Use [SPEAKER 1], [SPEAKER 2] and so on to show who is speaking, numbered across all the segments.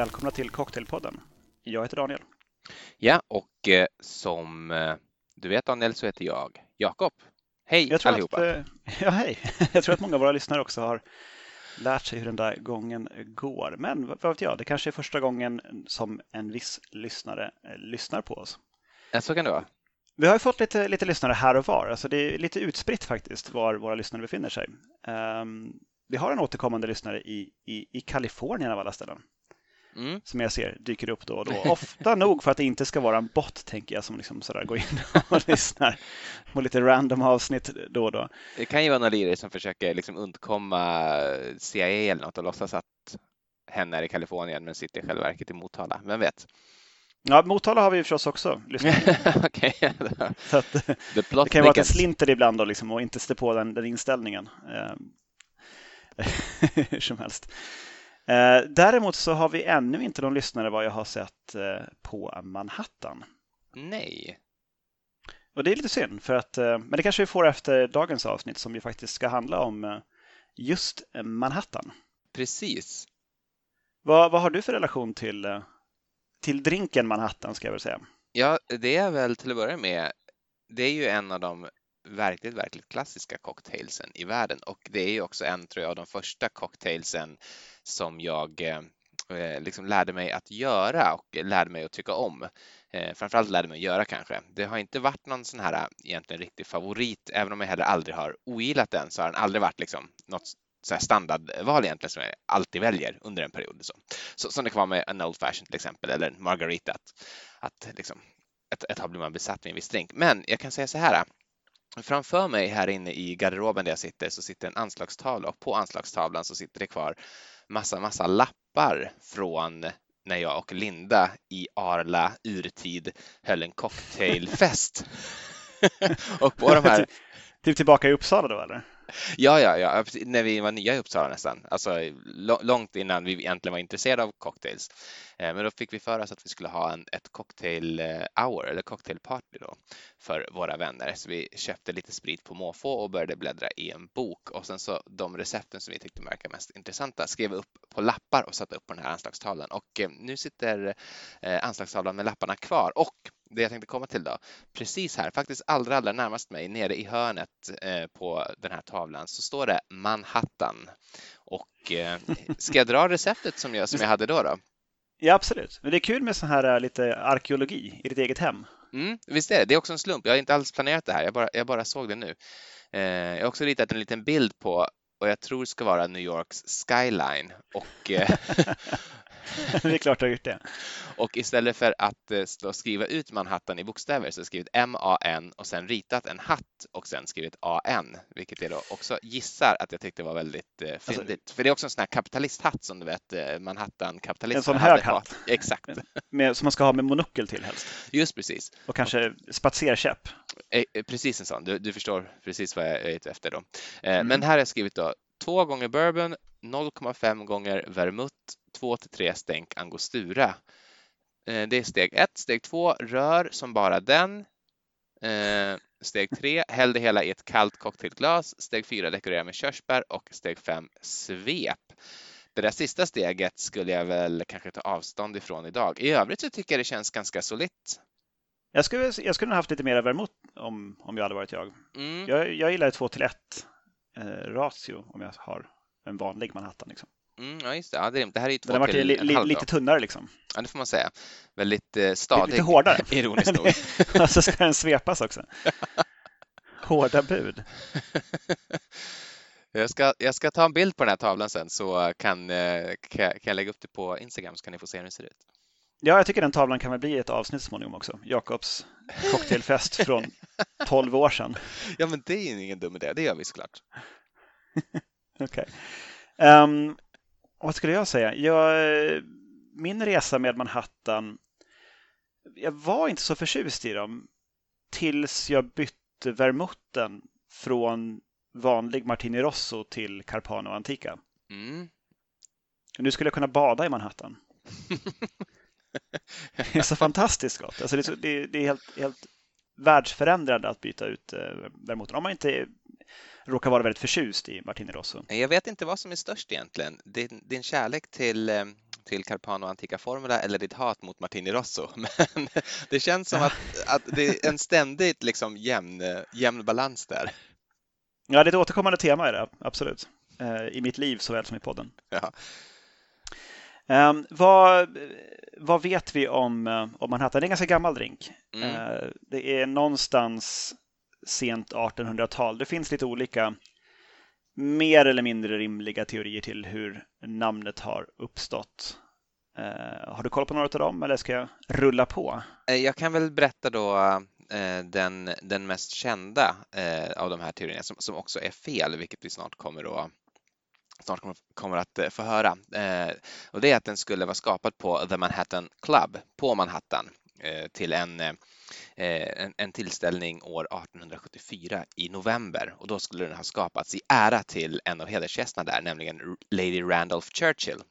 [SPEAKER 1] välkomna till Cocktailpodden. Jag heter Daniel.
[SPEAKER 2] Ja, och eh, som eh, du vet Daniel så heter jag Jakob. Hej
[SPEAKER 1] jag tror
[SPEAKER 2] allihopa!
[SPEAKER 1] Att, eh, ja, hej! Jag tror att många av våra lyssnare också har lärt sig hur den där gången går. Men vad vet jag, det kanske är första gången som en viss lyssnare lyssnar på oss.
[SPEAKER 2] Ja, så kan det vara.
[SPEAKER 1] Vi har fått lite, lite lyssnare här och var. Alltså det är lite utspritt faktiskt var våra lyssnare befinner sig. Um, vi har en återkommande lyssnare i, i, i Kalifornien av alla ställen. Mm. Som jag ser dyker upp då och då. Ofta nog för att det inte ska vara en bot, tänker jag, som liksom sådär går in och lyssnar på lite random avsnitt då och då.
[SPEAKER 2] Det kan ju vara någon lirare som försöker liksom undkomma CIA eller något och låtsas att hen är i Kalifornien men sitter i själva verket i Motala. Vem vet?
[SPEAKER 1] Ja, Motala har vi förstås också
[SPEAKER 2] okay.
[SPEAKER 1] Så att, det kan ju vara att det slinter ibland då, liksom, och inte sätter på den, den inställningen. Eh, hur som helst. Eh, däremot så har vi ännu inte någon lyssnare vad jag har sett eh, på Manhattan.
[SPEAKER 2] Nej.
[SPEAKER 1] Och det är lite synd, för att, men det kanske vi får efter dagens avsnitt som ju faktiskt ska handla om just Manhattan.
[SPEAKER 2] Precis.
[SPEAKER 1] Vad, vad har du för relation till till drinken Manhattan ska jag väl säga.
[SPEAKER 2] Ja, det är väl till att börja med. Det är ju en av de verkligt, verkligt klassiska cocktailsen i världen och det är ju också en, tror jag, av de första cocktailsen som jag eh, eh, liksom lärde mig att göra och lärde mig att tycka om. Eh, framförallt lärde mig att göra kanske. Det har inte varit någon sån här eh, egentligen riktig favorit, även om jag heller aldrig har ogillat den så har den aldrig varit liksom något så här standardval egentligen som jag alltid väljer under en period. Liksom. Så. Så, som det kan vara med en Old Fashion till exempel eller en Margarita. Att, att liksom, ett, ett tag blir man besatt med en viss drink. Men jag kan säga så här. Eh, Framför mig här inne i garderoben där jag sitter så sitter en anslagstavla och på anslagstavlan så sitter det kvar massa, massa lappar från när jag och Linda i Arla urtid höll en cocktailfest.
[SPEAKER 1] och på de här... Typ tillbaka i Uppsala då eller?
[SPEAKER 2] Ja, ja, ja, när vi var nya i Uppsala nästan, alltså långt innan vi egentligen var intresserade av cocktails. Eh, men då fick vi för oss att vi skulle ha en, ett cocktail eh, hour eller cocktailparty då för våra vänner. Så vi köpte lite sprit på måfå och började bläddra i en bok. Och sen så de recepten som vi tyckte verkade mest intressanta skrev upp på lappar och satte upp på den här anslagstavlan. Och eh, nu sitter anslagstavlan med lapparna kvar. Och det jag tänkte komma till då, precis här, faktiskt allra, allra närmast mig, nere i hörnet eh, på den här tavlan, så står det Manhattan. Och eh, ska jag dra receptet som jag, som jag hade då? då?
[SPEAKER 1] Ja, absolut. Men det är kul med sån här eh, lite arkeologi i ditt eget hem.
[SPEAKER 2] Mm, visst är det. Det är också en slump. Jag har inte alls planerat det här. Jag bara, jag bara såg det nu. Eh, jag har också ritat en liten bild på och jag tror ska vara New Yorks skyline. Och,
[SPEAKER 1] det är klart du har gjort det.
[SPEAKER 2] Och istället för att eh, skriva ut Manhattan i bokstäver så har jag skrivit M-A-N och sen ritat en hatt och sen skrivit A-N, vilket jag då också gissar att jag tyckte var väldigt eh, alltså- fyndigt. Alltså, för det är också en sån här kapitalisthatt som du vet, eh, Manhattan-kapitalister
[SPEAKER 1] En sån hög hatt?
[SPEAKER 2] Exakt.
[SPEAKER 1] Med, som man ska ha med monokel till helst?
[SPEAKER 2] Just precis.
[SPEAKER 1] Och kanske spatserkäpp?
[SPEAKER 2] Eh, precis en sån, du, du, förstår precis vad jag är ute efter då. Mm. Men här har jag skrivit då två gånger bourbon, 0,5 gånger vermouth, 2 till 3 stänk angostura. Eh, det är steg 1. Steg 2, rör som bara den. Eh, steg 3, häll det hela i ett kallt cocktailglas. Steg 4, dekorera med körsbär och steg 5, svep. Det där sista steget skulle jag väl kanske ta avstånd ifrån idag. I övrigt så tycker jag det känns ganska solitt.
[SPEAKER 1] Jag skulle, jag skulle ha haft lite mer vermouth om, om jag hade varit jag. Mm. Jag, jag gillar 2 till 1 eh, ratio om jag har en vanlig Manhattan. Liksom.
[SPEAKER 2] Mm, ja, just det. Ja, det, det här är ju två
[SPEAKER 1] Den har varit li, li, lite tunnare liksom.
[SPEAKER 2] Ja, det får man säga. Väldigt eh, stadig.
[SPEAKER 1] Lite hårdare.
[SPEAKER 2] Ironiskt nog.
[SPEAKER 1] och så ska den svepas också. Hårda bud.
[SPEAKER 2] Jag ska, jag ska ta en bild på den här tavlan sen så kan, eh, kan, jag lägga upp det på Instagram så kan ni få se hur den ser ut.
[SPEAKER 1] Ja, jag tycker den tavlan kan väl bli ett avsnitt småningom också. Jakobs cocktailfest från 12 år sedan.
[SPEAKER 2] Ja, men det är ingen dum idé. Det gör vi såklart.
[SPEAKER 1] Okej. Okay. Um, ehm, vad skulle jag säga? Jag, min resa med Manhattan, jag var inte så förtjust i dem tills jag bytte vermouten från vanlig Martini Rosso till Carpano Antica. Mm. Nu skulle jag kunna bada i Manhattan. det är så fantastiskt gott. Alltså det, är så, det, är helt, helt världsförändrande att byta ut eh, vermouten. Om man inte råkar vara väldigt förtjust i Martini Rosso.
[SPEAKER 2] Jag vet inte vad som är störst egentligen. Din, din kärlek till, eh, till Carpano Antica Formula eller ditt hat mot Martini Rosso. Men det känns som att, att det är en ständigt liksom jämn, jämn balans där.
[SPEAKER 1] Ja, det är ett återkommande tema i det, absolut. Eh, I mitt liv såväl som i podden.
[SPEAKER 2] Ja.
[SPEAKER 1] Um, vad, vad vet vi om, eh, om Manhattan? Det är en ganska gammal drink. Mm. Uh, det är någonstans sent 1800-tal. Det finns lite olika mer eller mindre rimliga teorier till hur namnet har uppstått. Eh, har du koll på några av dem eller ska jag rulla på?
[SPEAKER 2] Eh, jag kan väl berätta då eh, den, den mest kända eh, av de här teorierna som, som också är fel, vilket vi snart kommer att snart kommer att eh, få höra. Eh, och det är att den skulle vara skapad på The Manhattan Club på Manhattan till en, en, en tillställning år 1874 i november och då skulle den ha skapats i ära till en av hedersgästerna där, nämligen Lady Randolph Churchill.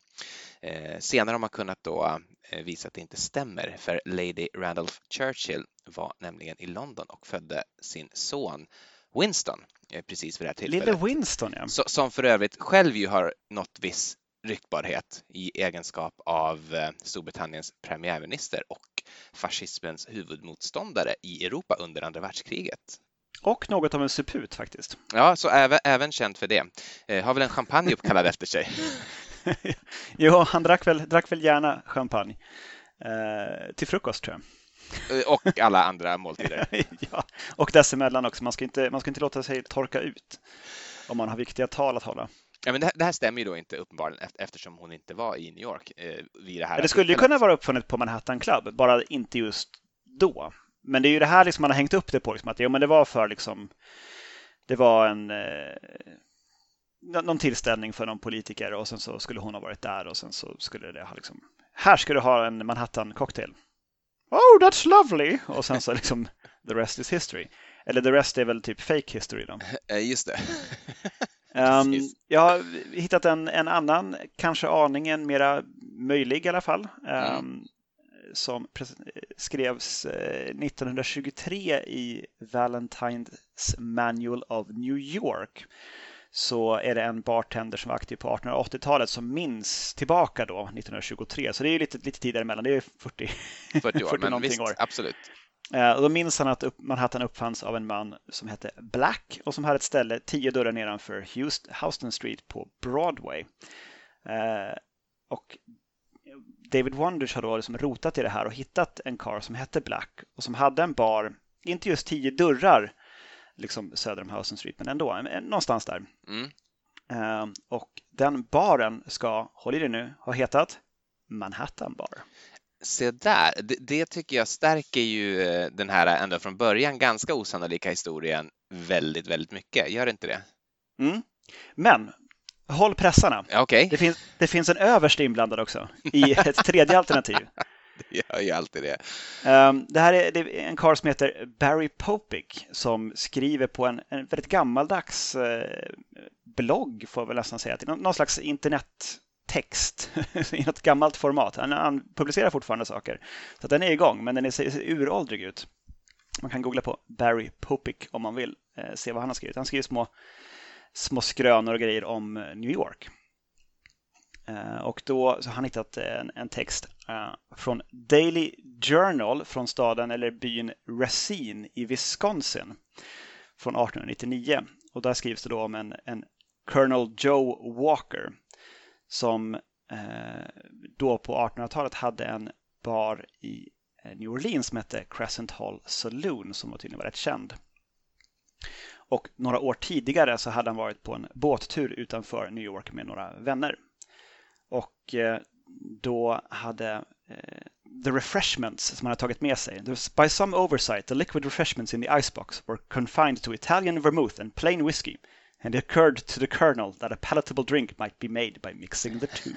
[SPEAKER 2] Senare har man kunnat då visa att det inte stämmer för Lady Randolph Churchill var nämligen i London och födde sin son Winston eh, precis vid det här tillfället.
[SPEAKER 1] Lille Winston, ja.
[SPEAKER 2] Som för övrigt själv ju har nått viss ryktbarhet i egenskap av eh, Storbritanniens premiärminister och fascismens huvudmotståndare i Europa under andra världskriget.
[SPEAKER 1] Och något av en suput faktiskt.
[SPEAKER 2] Ja, så även, även känd för det. Eh, har väl en champagne uppkallad efter sig.
[SPEAKER 1] jo, han drack väl, drack väl gärna champagne. Eh, till frukost tror jag.
[SPEAKER 2] Eh, och alla andra måltider.
[SPEAKER 1] ja, och dessemellan också. Man ska, inte, man ska inte låta sig torka ut om man har viktiga tal att hålla.
[SPEAKER 2] Ja, men det, här, det här stämmer ju då inte uppenbarligen eftersom hon inte var i New York eh, vid det här.
[SPEAKER 1] det skulle ju kunna vara uppfunnet på Manhattan Club, bara inte just då. Men det är ju det här liksom man har hängt upp det på, liksom, att jo, men det var för liksom, det var en eh, någon tillställning för någon politiker och sen så skulle hon ha varit där och sen så skulle det ha liksom, här ska du ha en Manhattan cocktail. Oh, that's lovely! Och sen så liksom the rest is history. Eller the rest är väl typ fake history då.
[SPEAKER 2] Eh, just det.
[SPEAKER 1] um, jag har hittat en, en annan, kanske aningen mera möjlig i alla fall. Um, mm. Som skrevs 1923 eh, i Valentines Manual of New York så är det en bartender som var aktiv på 1880-talet som minns tillbaka då 1923. Så det är lite, lite tid däremellan, det är 40,
[SPEAKER 2] 40 år. 40 men visst, år. Absolut.
[SPEAKER 1] Eh, och då minns han att Manhattan uppfanns av en man som hette Black och som hade ett ställe tio dörrar nedanför Houston Street på Broadway. Eh, och David Wonders har då liksom rotat i det här och hittat en car som hette Black och som hade en bar, inte just tio dörrar, liksom söder om Houston Street, men ändå någonstans där. Mm. Uh, och den baren ska, håll i det nu, ha hetat Manhattan Bar.
[SPEAKER 2] Se där, det, det, tycker jag stärker ju eh, den här ända från början ganska osannolika historien väldigt, väldigt mycket. Gör det inte det?
[SPEAKER 1] Mm. Men håll pressarna.
[SPEAKER 2] Okay.
[SPEAKER 1] Det, finns, det finns en överste inblandad också i ett tredje alternativ.
[SPEAKER 2] Det gör ju alltid det.
[SPEAKER 1] Um, det här är, det är en karl som heter Barry Popick som skriver på en, en väldigt gammaldags eh, blogg, får jag väl nästan säga. Någon, någon slags text i något gammalt format. Han, han, publicerar fortfarande saker. Så den är igång, men den ser, ser uråldrig ut. Man kan googla på Barry Popick om man vill eh, se vad han har skrivit. Han skriver små, små skrönor och grejer om eh, New York. Eh, och då så har han hittat en, en text eh, från Daily Journal från staden eller byn Racine i Wisconsin från 1899. Och där skrivs det då om en, en Colonel Joe Walker som eh, då på 1800-talet hade en bar i eh, New Orleans som hette Crescent Hall Saloon som var tydligen var rätt känd. Och några år tidigare så hade han varit på en båttur utanför New York med några vänner. Och eh, då hade the refreshments som han hade tagit med sig. By some oversight, the liquid refreshments in the icebox were confined to Italian vermouth and plain whiskey. And it occurred to the colonel that a palatable drink might be made by mixing the two.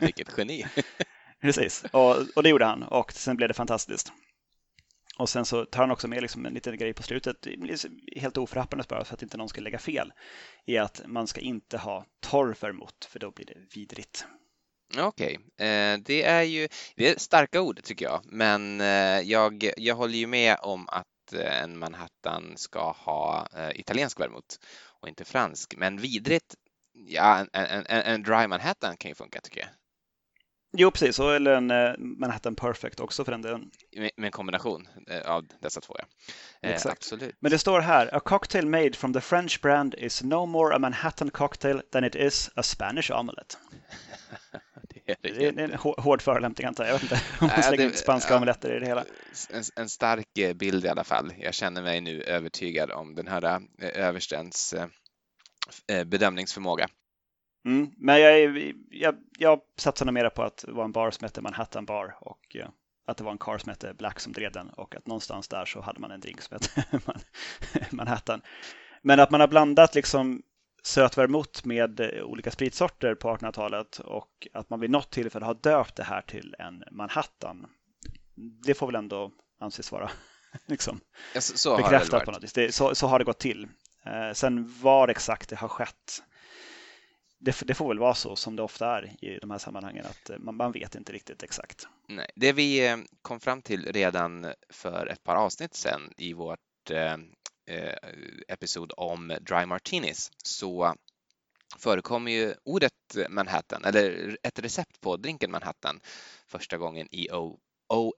[SPEAKER 2] Vilket geni!
[SPEAKER 1] Precis, och, och, det gjorde han och sen blev det fantastiskt. Och sen så tar han också med liksom en liten grej på slutet, helt oförhappandes bara för att inte någon ska lägga fel, i att man ska inte ha torr vermouth för då blir det vidrigt.
[SPEAKER 2] Okej, okay. Eh, det är ju det är starka ord tycker jag, men eh, jag, jag håller ju med om att eh, en Manhattan ska ha italiensk vermouth och inte fransk. Men vidrigt, ja, en, en, en, dry Manhattan kan ju funka tycker jag.
[SPEAKER 1] Jo, precis. Eller en eh, Manhattan Perfect också för den delen.
[SPEAKER 2] Med, med en kombination eh, av dessa två, ja. Eh, absolut.
[SPEAKER 1] Men det står här, a cocktail made from the French brand is no more a Manhattan cocktail than it is a Spanish omelette. det, är en hård förolämpning antar jag. Jag vet inte om man slänger in spanska ja, omeletter i det hela.
[SPEAKER 2] En, en, stark bild i alla fall. Jag känner mig nu övertygad om den här överstens bedömningsförmåga.
[SPEAKER 1] Mm, men jag, jag, jag satsar nog mer på att det var en bar som hette Manhattan Bar och att det var en car som hette Black som drev den och att någonstans där så hade man en drink som hette Manhattan. Men att man har blandat liksom sötvermouth med uh, olika spritsorter på 1800-talet och att man vid något tillfälle har döpt det här till en Manhattan. Det får väl ändå anses vara liksom,
[SPEAKER 2] ja, så,
[SPEAKER 1] bekräftat på något vis. Det, så, så har det gått till. Uh, sen var exakt det har skett det, det, får väl vara så som det ofta är i de här sammanhangen att eh, man, man vet inte riktigt exakt.
[SPEAKER 2] Nej, det vi eh, kom fram till redan för ett par avsnitt sedan i vårt eh, episod om dry martinis så förekommer ju ordet Manhattan eller ett recept på drinken Manhattan första gången i O.H.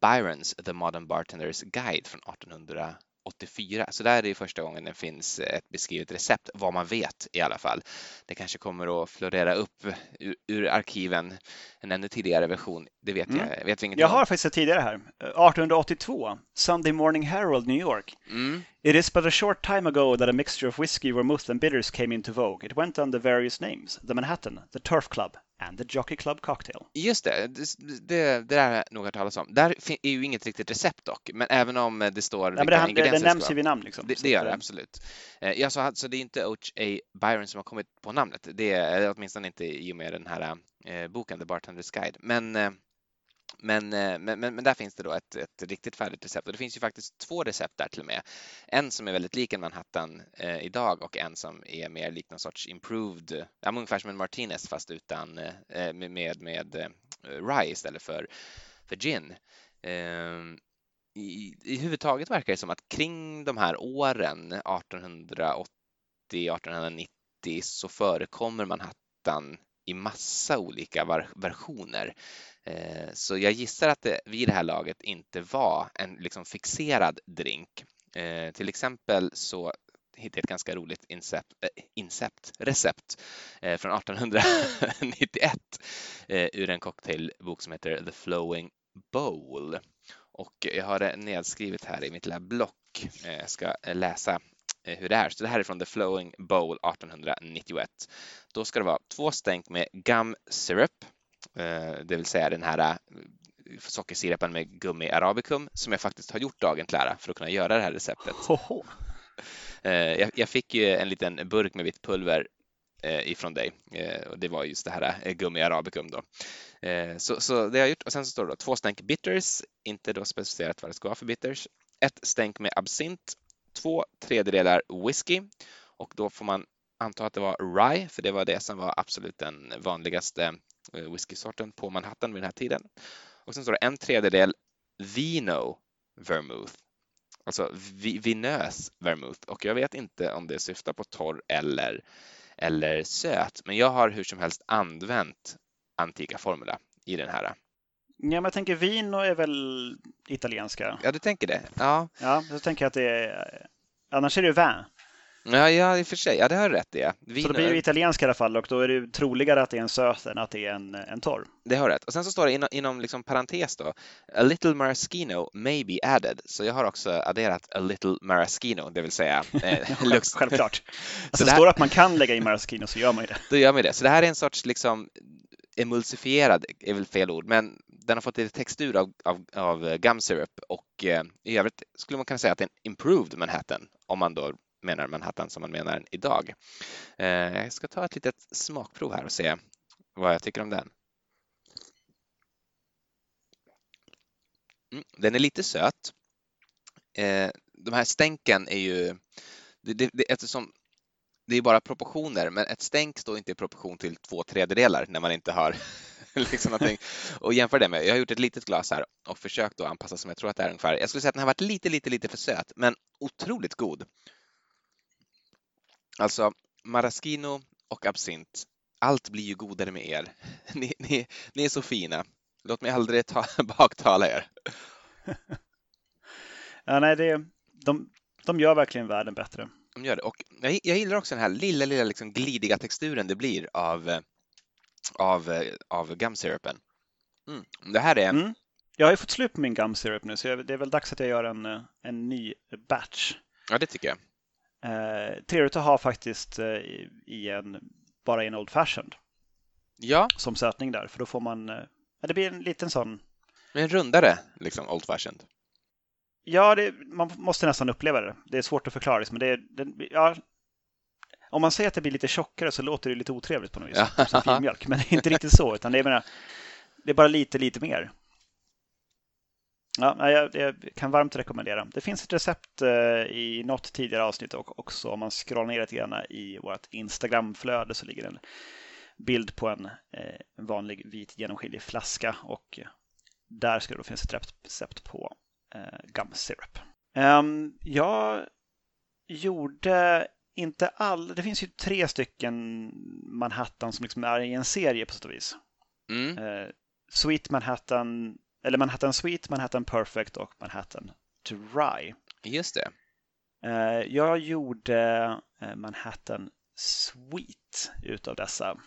[SPEAKER 2] Byrons The Modern Bartenders Guide från 1800 84. Så där är det första gången det finns ett beskrivet recept, vad man vet i alla fall. Det kanske kommer att florera upp ur, ur arkiven en ännu tidigare version. Det vet mm. jag vet
[SPEAKER 1] ingenting Jag har om. faktiskt ett tidigare här. 1882, Sunday Morning Herald, New York. Mm. It is but a short time ago that a mixture of whiskey, vermouth and bitters came into vogue. It went under various names. The Manhattan, the Turf Club and the Jockey Club Cocktail.
[SPEAKER 2] Just det, det, det, det där har jag nog hört talas om. Där är ju inget riktigt recept dock, men även om det står
[SPEAKER 1] ja, vilka det, ingredienser det, nämns ju vid namn. Liksom,
[SPEAKER 2] det, det gör det absolut. Eh, ja, så, så det är inte O.H.A. Byron som har kommit på namnet. Det är åtminstone inte i och med den här eh, boken The Bartender's Guide. Men eh, men, eh, men, men, men, där finns det då ett, ett, riktigt färdigt recept och det finns ju faktiskt två recept där till och med. En som är väldigt lik en Manhattan eh, idag och en som är mer lik någon sorts improved, ja, ungefär som en Martinez fast utan eh, med, med, med eh, rye istället för, för gin. Eh, i, I huvudtaget verkar det som att kring de här åren 1880 1890 så förekommer Manhattan i massa olika versioner. Eh, så jag gissar att det vid det här laget inte var en liksom fixerad drink. Eh, till exempel så hittade jag ett ganska roligt incept, äh, incept recept eh, från 1891 eh, ur en cocktailbok som heter The Flowing Bowl. Och jag har det nedskrivet här i mitt lilla block. Eh, jag ska läsa hur det är. Så det här är från The Flowing Bowl 1891. Då ska det vara två stänk med gum syrup, Eh, det vill säga den här eh, sockersirapen med gummi arabicum som jag faktiskt har gjort dagen till ära för att kunna göra det här receptet.
[SPEAKER 1] Hoho.
[SPEAKER 2] Eh, jag fick ju en liten burk med vitt pulver ifrån dig och det var just det här gummi arabicum då. Så, så det har jag gjort och sen så står det då två stänk bitters, inte då specificerat vad det ska vara för bitters, ett stänk med absint, två tredjedelar whisky och då får man anta att det var rye, för det var det som var absolut den vanligaste eh, whiskysorten på Manhattan vid den här tiden. Och sen står det en tredjedel Vino vermouth, alltså vinös vermouth. Och jag vet inte om det syftar på torr eller, eller söt, men jag har hur som helst använt antika formula i den här.
[SPEAKER 1] Ja, men jag tänker vino är väl italienska?
[SPEAKER 2] Ja, du tänker det? Ja.
[SPEAKER 1] Ja, så tänker jag att det är... Annars är det vin.
[SPEAKER 2] Ja, ja, i och för sig. Ja, det har du rätt i. Ja.
[SPEAKER 1] Vin... Så det blir ju italienska i alla fall och då är det troligare att det är en söt än att det är en, en torr.
[SPEAKER 2] Det har du rätt. Och sen så står det inom, inom liksom parentes då, a little maraschino may be added. Så jag har också adderat a little maraschino, det vill säga
[SPEAKER 1] eh, lux. Självklart. Alltså, det här... står det att man kan lägga i maraschino så gör man ju det.
[SPEAKER 2] Då gör man det. Så det här är en sorts liksom emulsifierad, är väl fel ord, men den har fått lite textur av, av, av gum syrup och eh, i övrigt skulle man kunna säga att det är en improved Manhattan om man då menar Manhattan som man menar den idag. Eh, jag ska ta ett litet smakprov här och se vad jag tycker om den. Mm, den är lite söt. Eh, de här stänken är ju, det, det, eftersom det är bara proportioner, men ett stänk står inte i proportion till två tredjedelar när man inte har liksom någonting och jämför det med. Jag har gjort ett litet glas här och försökt att anpassa som jag tror att det är ungefär. Jag skulle säga att den har varit lite, lite, lite för söt, men otroligt god. Alltså maraschino och absint, allt blir ju godare med er. Ni, ni, ni är så fina. Låt mig aldrig ta, baktala er.
[SPEAKER 1] ja, nej, det, de, de gör verkligen världen bättre.
[SPEAKER 2] De gör det. Och jag, jag gillar också den här lilla, lilla liksom glidiga texturen det blir av, av, av gumsyrupen. Mm. Det här är...
[SPEAKER 1] Mm. Jag har ju fått slut på min gum syrup nu så det är väl dags att jag gör en, en ny batch.
[SPEAKER 2] Ja, det tycker jag.
[SPEAKER 1] Eh, trevligt att ha faktiskt eh, i en, bara i en Old Fashioned.
[SPEAKER 2] Ja.
[SPEAKER 1] Som sötning där, för då får man, eh, det blir en liten sån.
[SPEAKER 2] En rundare, liksom Old Fashioned.
[SPEAKER 1] Ja, det, man måste nästan uppleva det. Det är svårt att förklara, liksom, men det, det, ja, om man säger att det blir lite tjockare så låter det lite otrevligt på något vis. Ja. Som filmjölk, men det är inte riktigt så, utan det är, menar, det är bara lite, lite mer. Ja, jag, jag, kan varmt rekommendera. Det finns ett recept eh, i något tidigare avsnitt och också om man scrollar ner lite grann i vårt Instagramflöde så ligger en bild på en, eh, en vanlig vit genomskinlig flaska och där ska det då finnas ett recept på eh, gum syrup. Um, jag gjorde inte all... Det finns ju tre stycken Manhattan som liksom är i en serie på sätt och vis. Mm. Uh, Sweet Manhattan eller Manhattan Sweet, Manhattan Perfect och Manhattan Dry.
[SPEAKER 2] Just det.
[SPEAKER 1] Eh, jag gjorde eh, Manhattan Sweet utav dessa.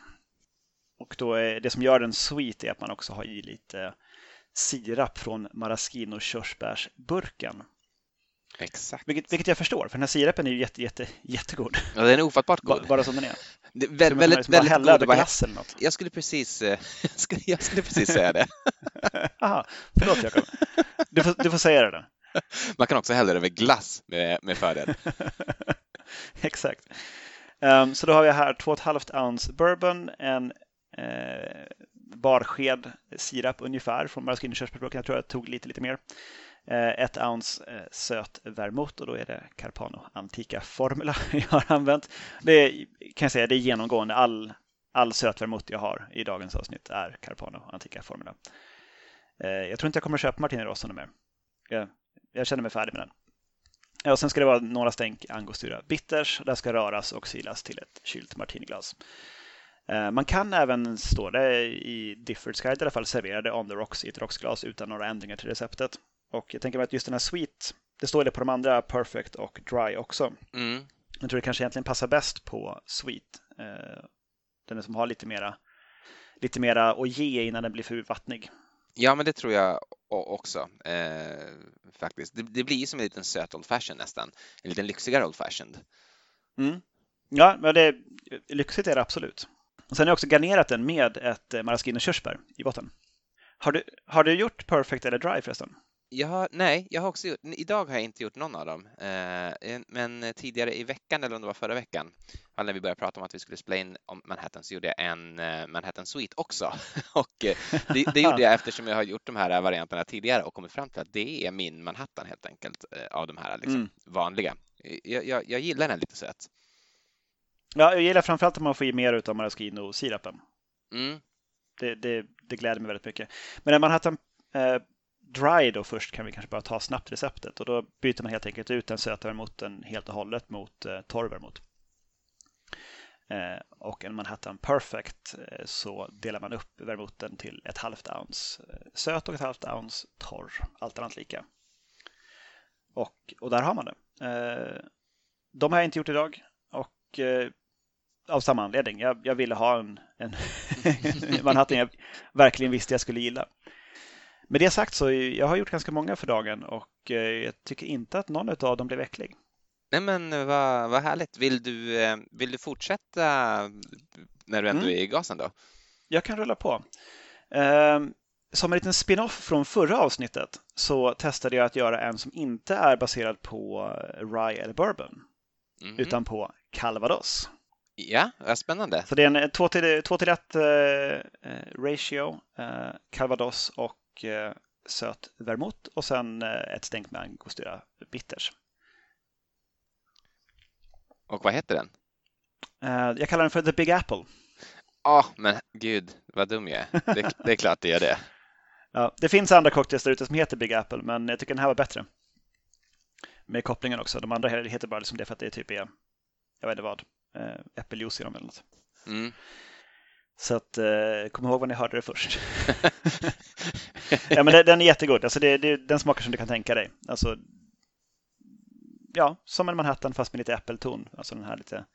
[SPEAKER 1] Och då är, det som gör den sweet är att man också har i lite sirap från maraschino körsbärsburken.
[SPEAKER 2] Exakt.
[SPEAKER 1] Vilket, vilket jag förstår, för den här sirapen är ju jätte, jätte, jättegod.
[SPEAKER 2] Ja, den är ofattbart god.
[SPEAKER 1] Bara, bara som den är.
[SPEAKER 2] Det, är väldigt, väldigt, väldigt god.
[SPEAKER 1] Över glass eller något.
[SPEAKER 2] Jag skulle precis, eh, jag skulle precis säga det.
[SPEAKER 1] Jaha, förlåt Jakob. Du får, du får säga det då.
[SPEAKER 2] Man kan också hälla det över glass med, med fördel.
[SPEAKER 1] Exakt. Um, så då har vi här 2,5 ounce bourbon, en eh, barsked sirap ungefär från maraschino körsbärsburken. Jag tror jag tog lite, lite mer. Eh, ett ounce eh, söt vermouth och då är det Carpano Antica Formula jag har använt. Det är, kan jag säga, det är genomgående. All, all söt vermouth jag har i dagens avsnitt är Carpano Antica Formula. Eh, jag tror inte jag kommer köpa Martini Rosso mer. Jag, jag känner mig färdig med den. Och sen ska det vara några stänk angostura bitters. Det ska röras och silas till ett kylt martiniglas. Man kan även, står det i Diffords guide i alla fall, servera det on the rocks i ett rocksglas utan några ändringar till receptet. Och jag tänker mig att just den här Sweet, det står det på de andra Perfect och Dry också. Mm. Jag tror det kanske egentligen passar bäst på Sweet. Eh, den som har lite mera, lite mera att ge innan den blir för vattnig.
[SPEAKER 2] Ja, men det tror jag också eh, faktiskt. Det, det, blir som en liten söt Old Fashion nästan. En liten lyxigare Old Fashioned.
[SPEAKER 1] Mm. Ja, men det, lyxigt är det absolut. Och sen har jag också garnerat den med ett maraschino körsbär i botten. Har du, har du gjort Perfect eller Dry förresten?
[SPEAKER 2] Jag har, nej, jag har också gjort, idag har jag inte gjort någon av dem, eh, men tidigare i veckan, eller om det var förra veckan, när vi började prata om att vi skulle spela in om Manhattan, så gjorde jag en eh, Manhattan Suite också. och eh, det, det, gjorde jag eftersom jag har gjort de här varianterna tidigare och kommit fram till att det är min Manhattan helt enkelt, eh, av de här liksom, mm. vanliga. Jag, jag, jag, gillar den lite söt.
[SPEAKER 1] Ja, jag gillar framförallt att man får i mer av maraschino-sirapen. Mm. Det, det, det gläder mig väldigt mycket. Men när Manhattan eh, dry då först kan vi kanske bara ta snabbt receptet och då byter man helt enkelt ut den söta vermouten helt och hållet mot eh, torr vermouth. Eh, och en Manhattan Perfect eh, så delar man upp vermouten till ett halvt ounce eh, söt och ett halvt ounce torr, allt annat lika. Och, och där har man det. Eh, de har jag inte gjort idag och eh, av samma anledning. Jag, jag ville ha en, en Manhattan jag verkligen visste jag skulle gilla. Med det sagt så jag har gjort ganska många för dagen och eh, jag tycker inte att någon av dem blev äcklig.
[SPEAKER 2] Nej men vad, vad härligt. Vill du, eh, vill du fortsätta när du ändå mm. är i gasen då?
[SPEAKER 1] Jag kan rulla på. Ehm, som en liten spin-off från förra avsnittet så testade jag att göra en som inte är baserad på Rye eller Bourbon mm. utan på Calvados.
[SPEAKER 2] Ja, spännande.
[SPEAKER 1] Så det är en 2 till, 2 till 1 eh, ratio, eh, Calvados och eh, söt vermouth och sen eh, ett stänk med angostura bitters.
[SPEAKER 2] Och vad heter den?
[SPEAKER 1] Eh, jag kallar den för The Big Apple.
[SPEAKER 2] Ja, oh, men gud vad dum jag är. Det, det är klart det gör det.
[SPEAKER 1] Ja, det finns andra cocktails där ute som heter Big Apple, men jag tycker den här var bättre. Med kopplingen också. De andra heter bara liksom det för att det typ är, jag vet inte vad, äppeljuice i dem eller något. Mm. Så att, eh, kom ihåg vad ni hörde det först. ja, men den är jättegod. Alltså det, det, den smakar som du kan tänka dig. Alltså, ja, som en Manhattan fast med lite äppelton. Alltså den här lite,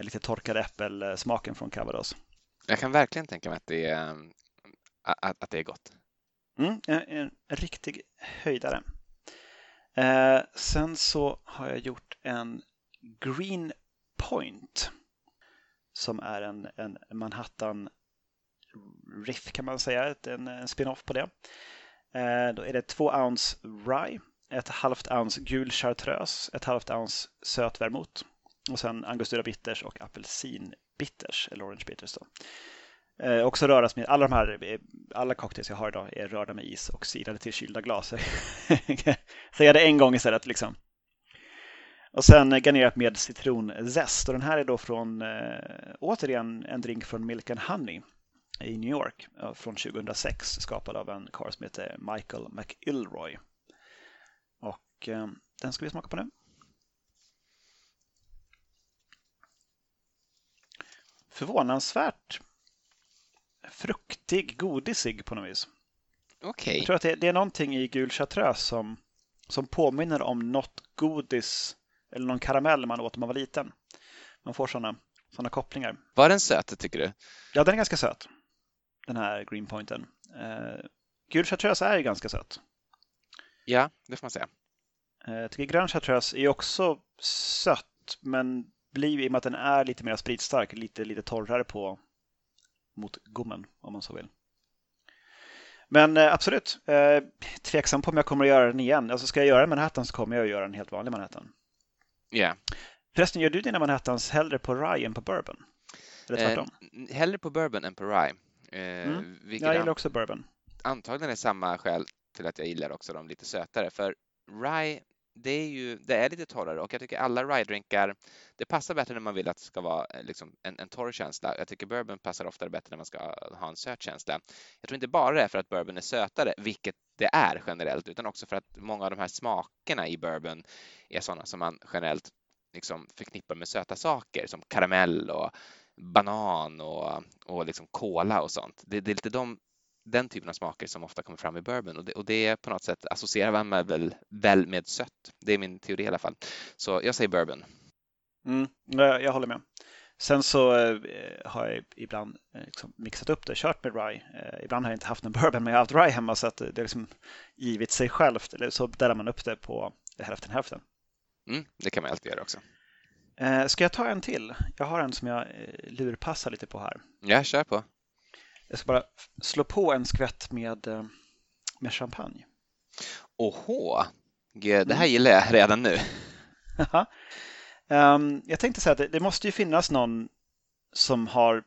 [SPEAKER 1] lite torkade äppelsmaken från Calvados.
[SPEAKER 2] Jag kan verkligen tänka mig att det är, att, att det är gott.
[SPEAKER 1] Mm, en, en riktig höjdare. Eh, sen så har jag gjort en Green Point som är en, en Manhattan Riff kan man säga, en, en spin-off på det. Eh, då är det två ounce Rye, ett halvt ounce gul chartreuse, ett halvt ounce söt vermouth och sen angostura bitters och apelsin bitters, eller orange bitters. Då. Eh, också röras med, alla de här, eh, alla cocktails jag har idag är rörda med is och silade till kylda glas. Säga det en gång istället liksom. Och sen garnerat med citronzest. Och den här är då från, äh, återigen, en drink från Milk and Honey i New York äh, från 2006. Skapad av en karl som heter Michael McIlroy. Och äh, den ska vi smaka på nu. Förvånansvärt fruktig, godisig på något vis.
[SPEAKER 2] Okej. Okay.
[SPEAKER 1] Jag tror att det, det, är någonting i gul chartreuse som, som påminner om något godis eller någon karamell man åt när man var liten. Man får sådana såna kopplingar.
[SPEAKER 2] Var den söt tycker du?
[SPEAKER 1] Ja, den är ganska söt. Den här greenpointen. Eh, gul chartreuse är ju ganska söt.
[SPEAKER 2] Ja, det får man säga.
[SPEAKER 1] Eh, jag tycker grön chartreuse är också sött, men blir i och med att den är lite mer spritstark, lite, lite torrare på mot gommen om man så vill. Men eh, absolut, eh, tveksam på om jag kommer att göra den igen. Alltså ska jag göra en Manhattan så kommer jag att göra en helt vanlig Manhattan.
[SPEAKER 2] Yeah.
[SPEAKER 1] Förresten, gör du dina Manhattans hellre på rye än på bourbon? Eller tvärtom?
[SPEAKER 2] Eh, hellre på bourbon än på rye.
[SPEAKER 1] Eh, mm. Jag gillar också bourbon.
[SPEAKER 2] Antagligen är samma skäl till att jag gillar också de lite sötare. För rye, det är ju det är lite torrare och jag tycker alla rye-drinkar, det passar bättre när man vill att det ska vara eh, liksom en, en torr känsla. Jag tycker bourbon passar oftare bättre när man ska ha en söt känsla. Jag tror inte bara det är för att bourbon är sötare, vilket det är generellt, utan också för att många av de här smakerna i bourbon är sådana som man generellt liksom förknippar med söta saker som karamell och banan och, och liksom kola och sånt. Det, det är lite de, den typen av smaker som ofta kommer fram i bourbon och det, och det på något sätt associerar man väl, väl med sött. Det är min teori i alla fall. Så jag säger bourbon.
[SPEAKER 1] Mm, jag håller med. Sen så eh, har jag ibland eh, liksom mixat upp det, kört med rye. Eh, ibland har jag inte haft en bourbon, men jag har haft rye hemma så att det har liksom givit sig självt. Eller så delar man upp det på hälften hälften.
[SPEAKER 2] Mm, det kan man alltid göra också.
[SPEAKER 1] Ska jag ta en till? Jag har en som jag lurpassar lite på här.
[SPEAKER 2] Ja, kör på.
[SPEAKER 1] Jag ska bara slå på en skvätt med, med champagne.
[SPEAKER 2] Åhå, Gud, det här mm. gillar jag redan nu.
[SPEAKER 1] um, jag tänkte säga att det, det, måste ju finnas någon som har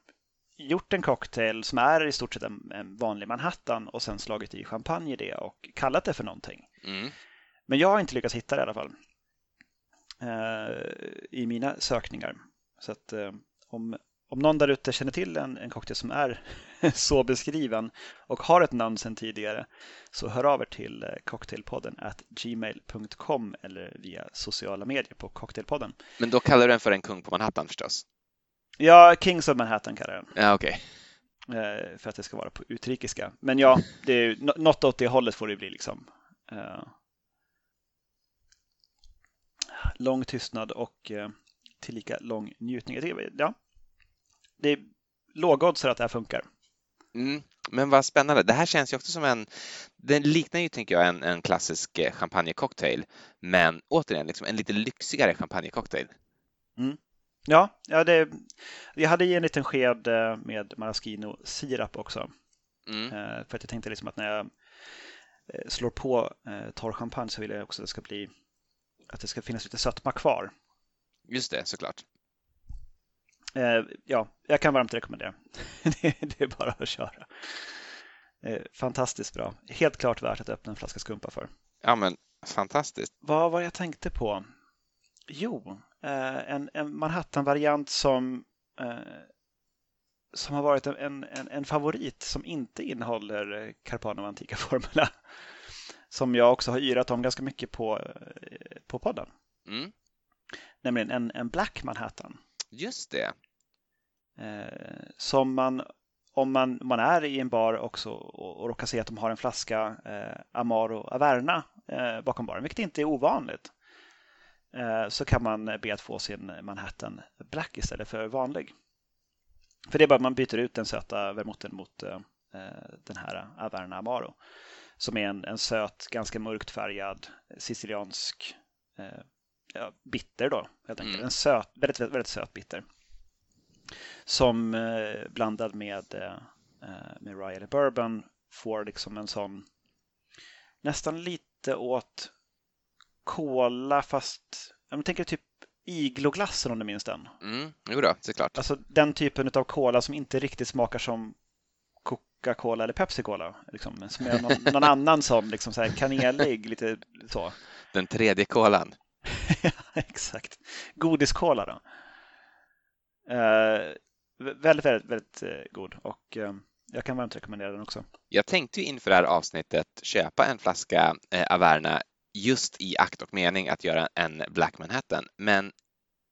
[SPEAKER 1] gjort en cocktail som är i stort sett en, en vanlig Manhattan och sen slagit i champagne i det och kallat det för någonting. Mm. Men jag har inte lyckats hitta det i alla fall. Eh, i mina sökningar. Så att eh, om, om någon där ute känner till en, en cocktail som är så beskriven och har ett namn sedan tidigare så hör av er till eh, cocktailpodden at gmail.com eller via sociala medier på cocktailpodden.
[SPEAKER 2] Men då kallar du den för en kung på Manhattan förstås?
[SPEAKER 1] Ja, Kings of Manhattan kallar jag
[SPEAKER 2] den. Ja.
[SPEAKER 1] Okay. För att det ska vara på utrikiska. Men ja, det är, något åt det hållet får det bli liksom lång tystnad och eh, tillika lång njutning. Ja, det är lågodds att det här funkar.
[SPEAKER 2] Mm, men vad spännande. Det här känns ju också som en, den liknar ju tänker jag en, en klassisk eh, champagnecocktail, men återigen liksom en lite lyxigare champagnecocktail.
[SPEAKER 1] Mm. Ja, ja det, jag hade i en liten sked eh, med maraschino sirap också. Mm. För att jag tänkte liksom att när jag slår på torr champagne så vill jag också att det ska bli att det ska finnas lite sötma kvar.
[SPEAKER 2] Just det, såklart.
[SPEAKER 1] Eh, ja, jag kan varmt rekommendera. det, är bara att köra. Eh, fantastiskt bra. Helt klart värt att öppna en flaska skumpa för.
[SPEAKER 2] Ja, men fantastiskt.
[SPEAKER 1] Vad var jag tänkte på? Jo, eh, en, en Manhattan-variant som som har varit en, en, en, favorit som inte innehåller Carpanov Antika Formula som jag också har yrat om ganska mycket på, på podden. Mm. Nämligen en, en Black Manhattan.
[SPEAKER 2] Just det.
[SPEAKER 1] eh, som man om man, man är i en bar också och, och råkar se att de har en flaska eh, Amaro Averna eh, bakom baren, vilket inte är ovanligt, eh, så kan man be att få sin Manhattan Black istället för vanlig. För det är bara att man byter ut den söta vermouthen mot eh, eh, den här Averna Amaro som är en, en söt, ganska mörkt färgad siciliansk eh, ja, bitter då, helt enkelt. Mm. En söt, väldigt, väldigt, väldigt söt bitter som eh, blandad med, eh, med rye eller bourbon får liksom en sån nästan lite åt kola fast jag tänker typ igloglassen om du minns den.
[SPEAKER 2] Mm, jo då, såklart.
[SPEAKER 1] Alltså den typen av kola som inte riktigt smakar som Coca-Cola eller Pepsi-Cola. Liksom, som är någon, någon annan sån, liksom så här kanelig, lite så.
[SPEAKER 2] Den tredje kolan.
[SPEAKER 1] exakt. Godiskola då. Eh, väldigt, väldigt, väldigt eh, god och eh, jag kan varmt rekommendera den också.
[SPEAKER 2] Jag tänkte inför det här avsnittet köpa en flaska eh, Averna just i akt och mening att göra en Black Manhattan, men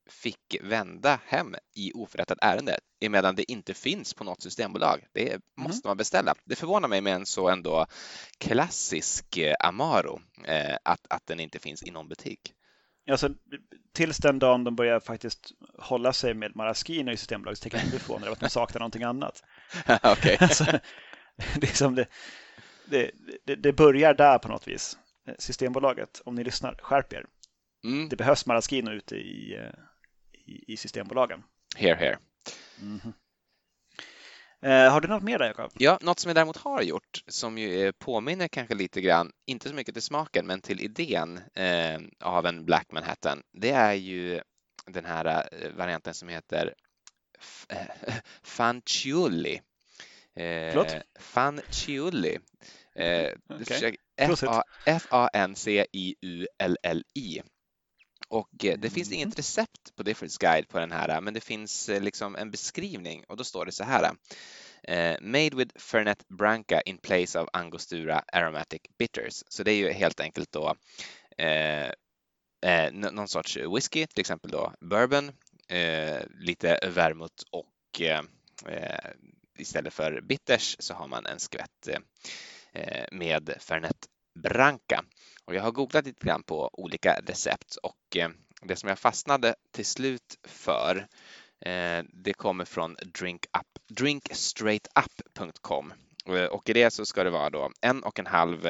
[SPEAKER 2] fick vända hem i oförrättat ärende emedan det inte finns på något systembolag. Det mm. måste man beställa. Det förvånar mig med en så ändå klassisk Amaro att, att den inte finns i någon butik.
[SPEAKER 1] Alltså, tills den dagen de börjar faktiskt hålla sig med Maraschino i Systembolaget så tänker jag inte ifrån det, att de saknar någonting annat.
[SPEAKER 2] okay. alltså,
[SPEAKER 1] det, är som det, det, det, det, börjar där på något vis. Systembolaget, om ni lyssnar, skärp er. Mm. Det behövs Maraschino ute i, i, i Systembolagen.
[SPEAKER 2] Here, here.
[SPEAKER 1] Mm -hmm. Eh, har du något mer där, Jakob?
[SPEAKER 2] Ja, något som jag däremot har gjort som ju påminner kanske lite grann, inte så mycket till smaken, men till idén eh, av en Black Manhattan. Det är ju den här eh, varianten som heter Fanciulli.
[SPEAKER 1] Förlåt?
[SPEAKER 2] Fanciulli. Okay. F-A-N-C-I-U-L-L-I. Och eh, det finns mm. inget recept på Difference Guide på den här, men det finns eh, liksom en beskrivning och då står det så här. Made with Fernet Branca in place of Angostura aromatic bitters. Så det är ju helt enkelt då uh, någon sorts whisky, till exempel då bourbon, lite vermouth och istället för bitters så har man en skvätt med Fernet Branca. Och jag har googlat lite grann på olika recept och eh, det som jag fastnade till slut för eh, det kommer från drinkup, drinkstraightup.com eh, och i det så ska det vara då en och en halv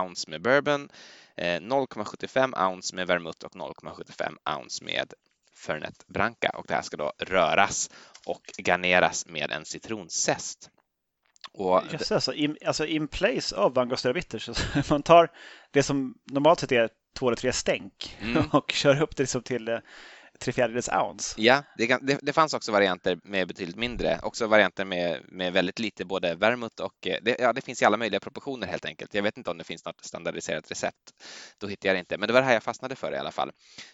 [SPEAKER 2] ounce med bourbon, 0,75 ounce med vermouth och 0,75 ounce med Fernet Branca och det här ska då röras och garneras med en citronzest.
[SPEAKER 1] Och Just alltså, in, alltså in place av Angostura Bitters. man tar det som normalt sett är två eller tre stänk mm. och kör upp det liksom till eh, tre fjärdedels ounce.
[SPEAKER 2] Ja, det, det, det, fanns också varianter med betydligt mindre, också varianter med, med väldigt lite både vermouth och eh, det, ja, det finns i alla möjliga proportioner helt enkelt. Jag vet inte om det finns något standardiserat recept. Då hittar jag det inte, men det var det här jag fastnade för i alla fall.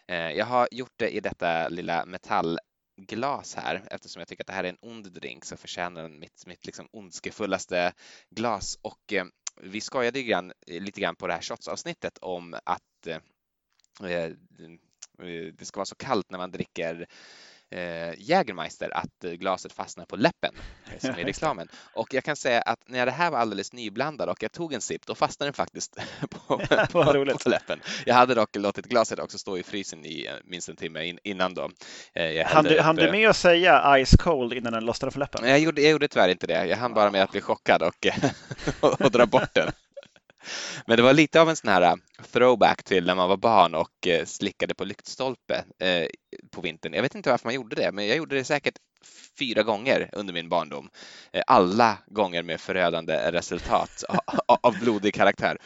[SPEAKER 2] Eh, jag har gjort det i detta lilla metall glas här. Eftersom jag tycker att det här är en ond drink så förtjänar den mitt, mitt liksom ondskefullaste glas. Och eh, vi skojade grann, eh, lite grann på det här shotsavsnittet om att eh, eh det ska vara så kallt när man dricker Jägermeister att eh, glaset fastnar på läppen eh, som i reklamen. Och jag kan säga att när det här var alldeles nyblandad och jag tog en sipp, då fastnade den faktiskt på, på, på, läppen. Jag hade dock låtit glaset också stå i frysen i eh, minst en timme in, innan då.
[SPEAKER 1] Hann du, hann du med att säga ice cold innan den lossnade för läppen?
[SPEAKER 2] Jag gjorde, jag gjorde tyvärr inte det. Jag hann bara med att bli chockad och, och, och dra bort den. Men det var lite av en sån här äh, throwback till när man var barn och äh, slickade på lyktstolpe äh, på vintern. Jag vet inte varför man gjorde det, men jag gjorde det säkert fyra gånger under min barndom. Alla gånger med förödande resultat av blodig karaktär.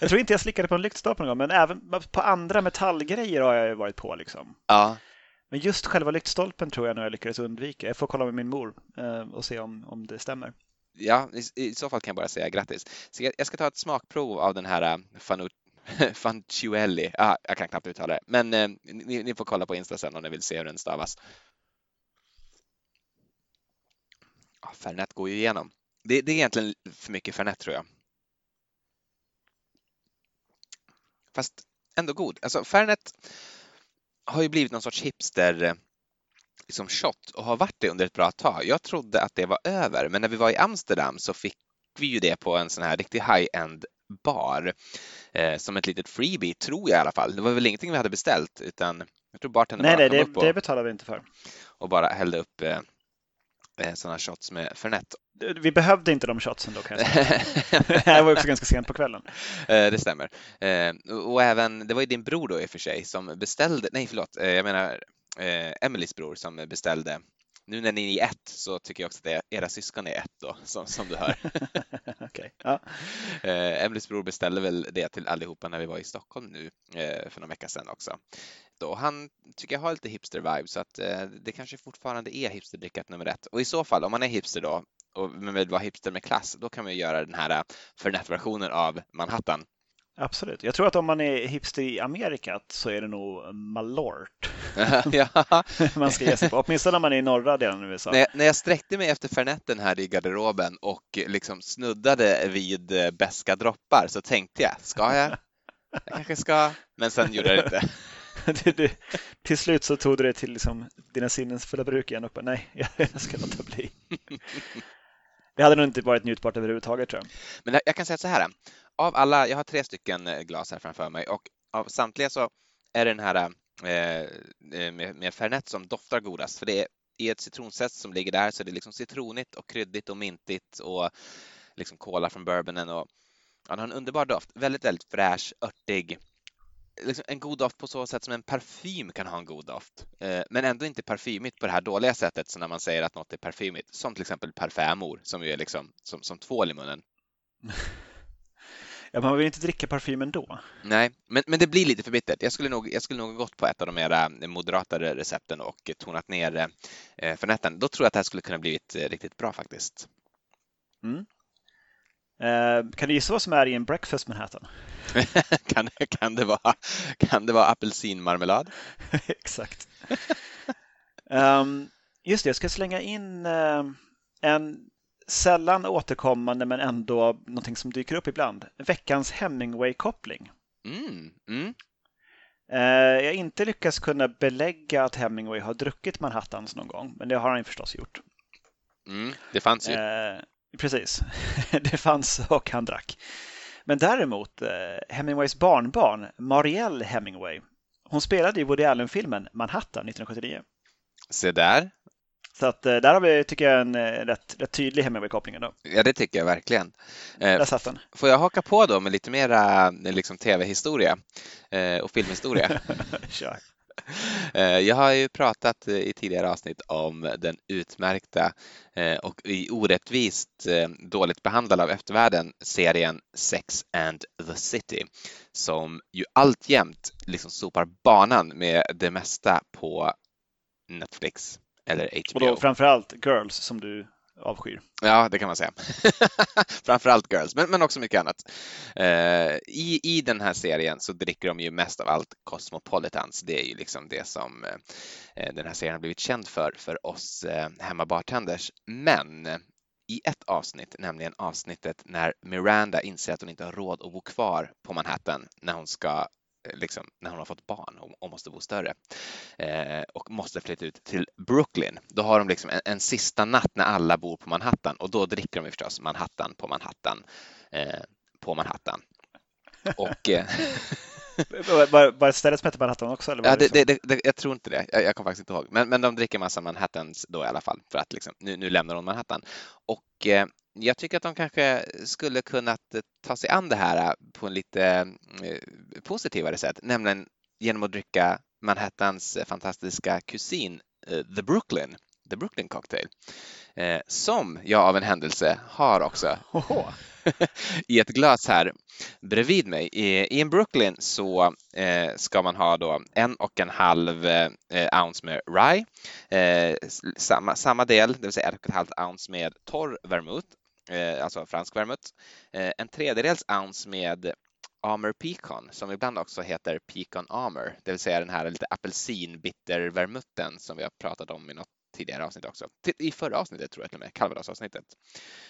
[SPEAKER 1] Jag tror inte jag slickade på en lyktstolpe någon gång, men även på andra metallgrejer har jag varit på. Liksom.
[SPEAKER 2] Ja.
[SPEAKER 1] Men just själva lyktstolpen tror jag nog jag lyckades undvika. Jag får kolla med min mor och se om, om det stämmer
[SPEAKER 2] ja, i, i, så fall kan jag bara säga grattis. Så jag, jag ska ta ett smakprov av den här äh, Fanut Fanciuelli. Ah, jag kan knappt uttala det, men eh, ni, ni, får kolla på Insta sen om ni vill se hur den stavas. Ah, Fernet går ju igenom. Det, det är egentligen för mycket Fernet tror jag. Fast ändå god. Alltså Fernet har ju blivit någon sorts hipster äh, liksom shot och har varit det under ett bra tag. Jag trodde att det var över, men när vi var i Amsterdam så fick vi ju det på en sån här riktig high-end bar eh, som ett litet freebie, tror jag i alla fall. Det var väl ingenting vi hade beställt, utan jag tror bartendern bara
[SPEAKER 1] nej
[SPEAKER 2] kom
[SPEAKER 1] det,
[SPEAKER 2] upp och,
[SPEAKER 1] det betalar vi inte för.
[SPEAKER 2] och bara hällde upp eh, eh, sådana shots med Fernet.
[SPEAKER 1] Vi behövde inte de shotsen då kan jag säga. det här var också ganska sent på kvällen.
[SPEAKER 2] Eh, Det stämmer. Eh, Och även, det var ju din bror då i och för sig som beställde, nej förlåt, jag menar eh, Emelies bror som beställde. Nu när ni är ett så tycker jag också att det är, era syskon är ett då, som, som du hör.
[SPEAKER 1] Okej. Ja.
[SPEAKER 2] Eh, Emelies bror beställde väl det till allihopa när vi var i Stockholm nu eh, för några vecka sedan också. Då han tycker jag har lite hipster-vibe så att eh, det kanske fortfarande är hipsterdrickat nummer ett. Och i så fall, om man är hipster då och vill vara hipster med klass, då kan man ju göra den här Fernet-versionen av Manhattan.
[SPEAKER 1] Absolut. Jag tror att om man är hipster i Amerika så är det nog Malort man ska ge sig på. Åtminstone när man är i norra delen av USA.
[SPEAKER 2] när, jag, när jag sträckte mig efter Fernetten här i garderoben och liksom snuddade vid eh, beska droppar så tänkte jag, ska jag? Jag kanske ska, men sen gjorde jag det inte.
[SPEAKER 1] Du, du, till slut så tog du det till liksom, dina sinnens fulla bruk igen och bara, nej, jag ska låta bli. Det hade nog inte varit njutbart överhuvudtaget tror jag.
[SPEAKER 2] Men jag- jag kan säga så här, av alla, jag har tre stycken eh, glas här framför mig och av samtliga så är det den här eh, eh med, med Fernet som doftar godast, för det är i ett citronzest som ligger där så det är liksom citronigt och kryddigt och mintigt och liksom kola från bourbonen och ja, den har en underbar doft, väldigt, väldigt fräsch, örtig. Liksom en god doft på så sätt som en parfym kan ha en god doft, eh, men ändå inte parfymigt på det här dåliga sättet som när man säger att något är parfymigt, som till exempel parfämor som ju är liksom som, som tvål i munnen.
[SPEAKER 1] Ja, man vill inte dricka parfym ändå.
[SPEAKER 2] Nej, men, men det blir lite för bittert. Jag skulle nog, jag skulle nog gått på ett av de mera moderatare recepten och tonat ner eh, Fernetten. Då tror jag att det här skulle kunna blivit eh, riktigt bra faktiskt.
[SPEAKER 1] Mm. Eh, kan du gissa vad som är i en breakfast Manhattan?
[SPEAKER 2] kan, det- kan, det vara, kan det vara apelsinmarmelad?
[SPEAKER 1] Exakt. Ehm, just det, jag ska slänga in eh, en sällan återkommande men ändå någonting som dyker upp ibland. Veckans Hemingway-koppling.
[SPEAKER 2] Mm, mm.
[SPEAKER 1] Eh, jag har inte lyckats kunna belägga att Hemingway har druckit Manhattans någon gång, men det har han förstås gjort.
[SPEAKER 2] Mm, det fanns ju.
[SPEAKER 1] Eh, precis, det fanns och han drack. Men däremot, eh, Hemingways barnbarn, Marielle Hemingway, hon spelade i Woody Allen-filmen Manhattan 1979.
[SPEAKER 2] Se där.
[SPEAKER 1] Så att eh, där har vi, tycker jag, en eh, rätt, rätt tydlig Hemingway-koppling ändå.
[SPEAKER 2] Ja, det tycker jag verkligen. Eh,
[SPEAKER 1] Där satt den.
[SPEAKER 2] Får jag haka på då med lite mera liksom, tv-historia och filmhistoria?
[SPEAKER 1] Kör.
[SPEAKER 2] Jag har ju pratat i tidigare avsnitt om den utmärkta och i orättvist dåligt behandlade av eftervärlden serien Sex and the City som ju alltjämt liksom sopar banan med det mesta på Netflix eller
[SPEAKER 1] Och då
[SPEAKER 2] HBO.
[SPEAKER 1] framförallt Girls som du avskyr.
[SPEAKER 2] Ja, det kan man säga. Framförallt Girls, men, men också mycket annat. Eh, i, I den här serien så dricker de ju mest av allt Cosmopolitans. Det är ju liksom det som eh, den här serien har blivit känd för, för oss eh, hemmabartenders. Men i ett avsnitt, nämligen avsnittet när Miranda inser att hon inte har råd att bo kvar på Manhattan när hon ska eh, Liksom, när hon har fått barn och, och måste bo större eh, och måste flytta ut till Brooklyn. Då har de liksom en, en sista natt när alla bor på Manhattan och då dricker de förstås Manhattan på Manhattan eh, på Manhattan. Och eh,
[SPEAKER 1] Var, var det stället som hette Manhattan också? Eller
[SPEAKER 2] ja, det, det, det, det, jag tror inte det. Jag, jag kommer faktiskt inte ihåg. Men, men de dricker massa Manhattans då i alla fall för att liksom, nu, nu lämnar hon Manhattan. Och eh, jag tycker att de kanske skulle kunnat ta sig an det här eh, på en lite eh, positivare sätt, nämligen genom att dricka Manhattans fantastiska kusin eh, The Brooklyn, The Brooklyn Cocktail, eh, som jag av en händelse har också
[SPEAKER 1] Oho.
[SPEAKER 2] i ett glas här bredvid mig. I, en Brooklyn så ska man ha då en och en halv ounce med rye, samma, samma del, det vill säga ett och ett halvt ounce med torr vermouth, alltså fransk vermouth, eh, en tredjedels ounce med Amer Pecan som ibland också heter Pecan Amer, det vill säga den här lite apelsinbittervermutten som vi har pratat om i något tidigare avsnitt också. I förra avsnittet tror jag till och med, Calvados-avsnittet.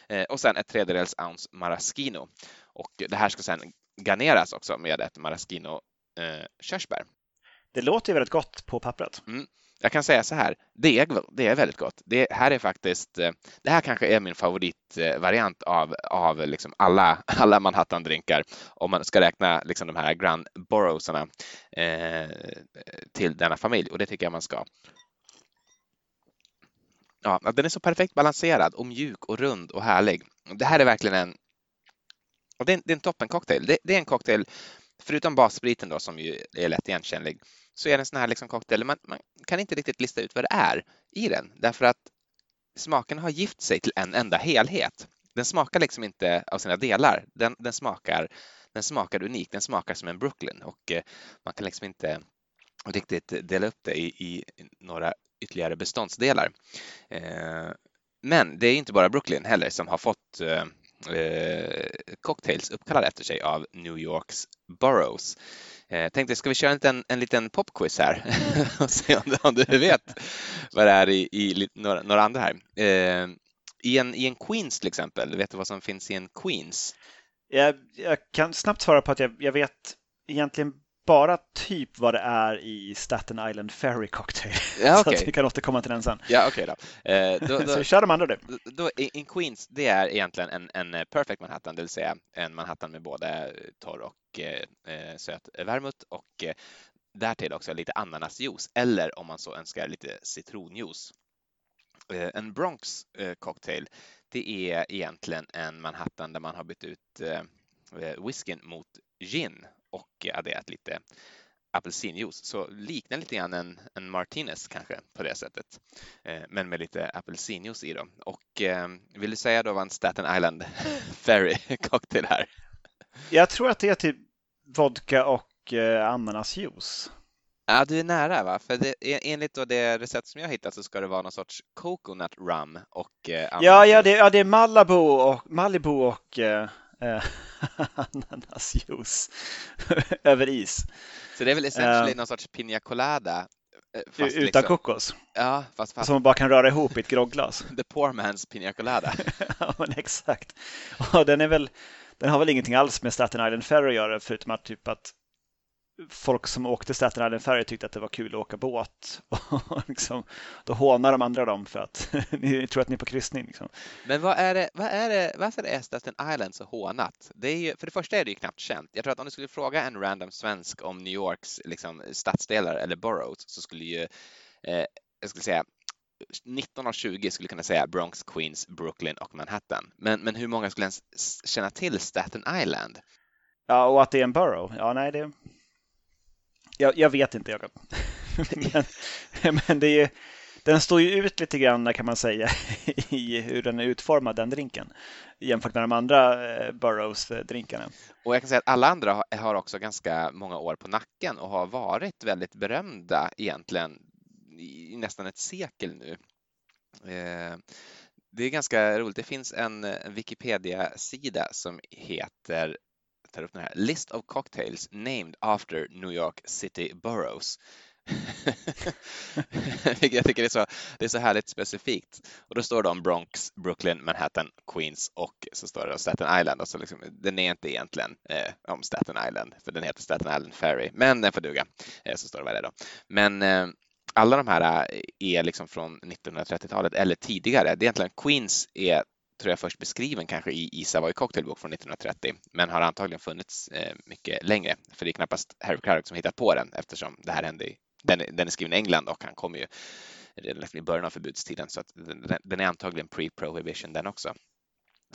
[SPEAKER 2] Eh, och sen ett tredjedels ounce maraschino. Och det här ska sedan garneras också med ett maraschino eh, körsbär.
[SPEAKER 1] Det låter ju väldigt gott på pappret
[SPEAKER 2] jag kan säga så här, det är, det är väldigt gott. Det här är faktiskt, eh, det här kanske är min favoritvariant av, av liksom alla, alla Manhattan-drinkar om man ska räkna liksom de här Grand Borrowsarna eh, till denna familj och det tycker jag man ska. Ja, den är så perfekt balanserad och mjuk och rund och härlig. Det här är verkligen en, det är en, det är en toppencocktail. Det, det är en cocktail, förutom basspriten då som ju är lätt igenkännlig, så är det en sån här liksom cocktail, man, man kan inte riktigt lista ut vad det är i den därför att smaken har gift sig till en enda helhet. Den smakar liksom inte av sina delar. Den, den, smakar, den smakar unik, Den smakar som en Brooklyn och eh, man kan liksom inte riktigt dela upp det i, i några ytterligare beståndsdelar. Eh, men det är inte bara Brooklyn heller som har fått eh, Eh, cocktails uppkallade efter sig av New Yorks boroughs. Jag eh, tänkte, ska vi köra en liten, en liten popquiz här och se om, om, du vet vad det är i, i några, några, andra här. Eh, i, en, I en Queens till exempel, vet du vad som finns i en Queens?
[SPEAKER 1] Jag, jag kan snabbt svara på att jag, jag vet egentligen bara typ vad det är i Staten Island Ferry Cocktail. Ja, okay. Så vi kan återkomma till den sen.
[SPEAKER 2] Ja, okay då. Eh, då,
[SPEAKER 1] då. Så kör de andra du.
[SPEAKER 2] Då, in Queens, det är egentligen en, en perfect Manhattan, det vill säga en Manhattan med både torr och eh, eh söt vermouth och eh, därtill också lite ananasjuice eller om man så önskar lite citronjuice. Eh, en Bronx eh, cocktail, det är egentligen en Manhattan där man har bytt ut whiskyn mot gin och adderat lite apelsinjuice. Så liknar lite grann en, en Martinez kanske på det sättet, eh, men med lite apelsinjuice i då. Och eh, vill du säga då vad en Staten Island Ferry cocktail är?
[SPEAKER 1] Jag tror att det är typ vodka och eh, ananasjuice.
[SPEAKER 2] Ja, du är nära va? För det, enligt då det recept som jag hittat så ska det vara någon sorts coconut rum och eh,
[SPEAKER 1] ja, ja, det, ja, det är Malibu och, Malibu och Eh, ananasjuice över is.
[SPEAKER 2] Så det är väl essentially uh, någon sorts piña colada?
[SPEAKER 1] Eh, utan liksom, kokos?
[SPEAKER 2] Ja, fast, fast...
[SPEAKER 1] Som man bara kan röra ihop i ett grogglas.
[SPEAKER 2] The poor man's piña colada.
[SPEAKER 1] ja, men exakt. Och den är väl, den har väl ingenting alls med Staten Island Ferry att göra förutom att typ att folk som åkte Staten Island Ferry tyckte att det var kul att åka båt. Och liksom, då hånar de andra dem för att ni tror att ni är på kryssning. Liksom.
[SPEAKER 2] Men vad är det, vad är det, varför är Staten Island så hånat? Det är ju, för det första är det ju knappt känt. Jag tror att om du skulle fråga en random svensk om New Yorks liksom, stadsdelar eller boroughs så skulle ju, eh, jag skulle säga 19 av 20 skulle kunna säga Bronx, Queens, Brooklyn och Manhattan. Men, men hur många skulle ens känna till Staten Island?
[SPEAKER 1] Ja, och att det är en borough. Ja, nej, det, jag, jag vet inte, Jakob. men, men det är, den står ju ut lite grann kan man säga i hur den är utformad, den drinken, jämfört med de andra eh, Burrows-drinkarna.
[SPEAKER 2] Och jag kan säga att alla andra har också ganska många år på nacken och har varit väldigt berömda egentligen i nästan ett sekel nu. Eh, det är ganska roligt. Det finns en Wikipedia-sida som heter tar upp den här List of cocktails named after New York City boroughs. jag tycker det är, så, det är så härligt specifikt. Och då står det om Bronx, Brooklyn, Manhattan, Queens och så står det om Staten Island. Och så liksom, den är inte egentligen eh, om Staten Island, för den heter Staten Island Ferry, men den får duga. Eh, så står det vad det är då. Men eh, alla de här eh, är liksom från 1930-talet eller tidigare. Det är egentligen Queens är tror jag först beskriven kanske i, i Savoy Cocktailbok från 1930, men har antagligen funnits eh, mycket längre. För det är knappast Harry Craddock som hittat på den eftersom det här hände i, den, den är skriven i England och han kom ju redan i början av förbudstiden så att den, den är antagligen pre-prohibition den också.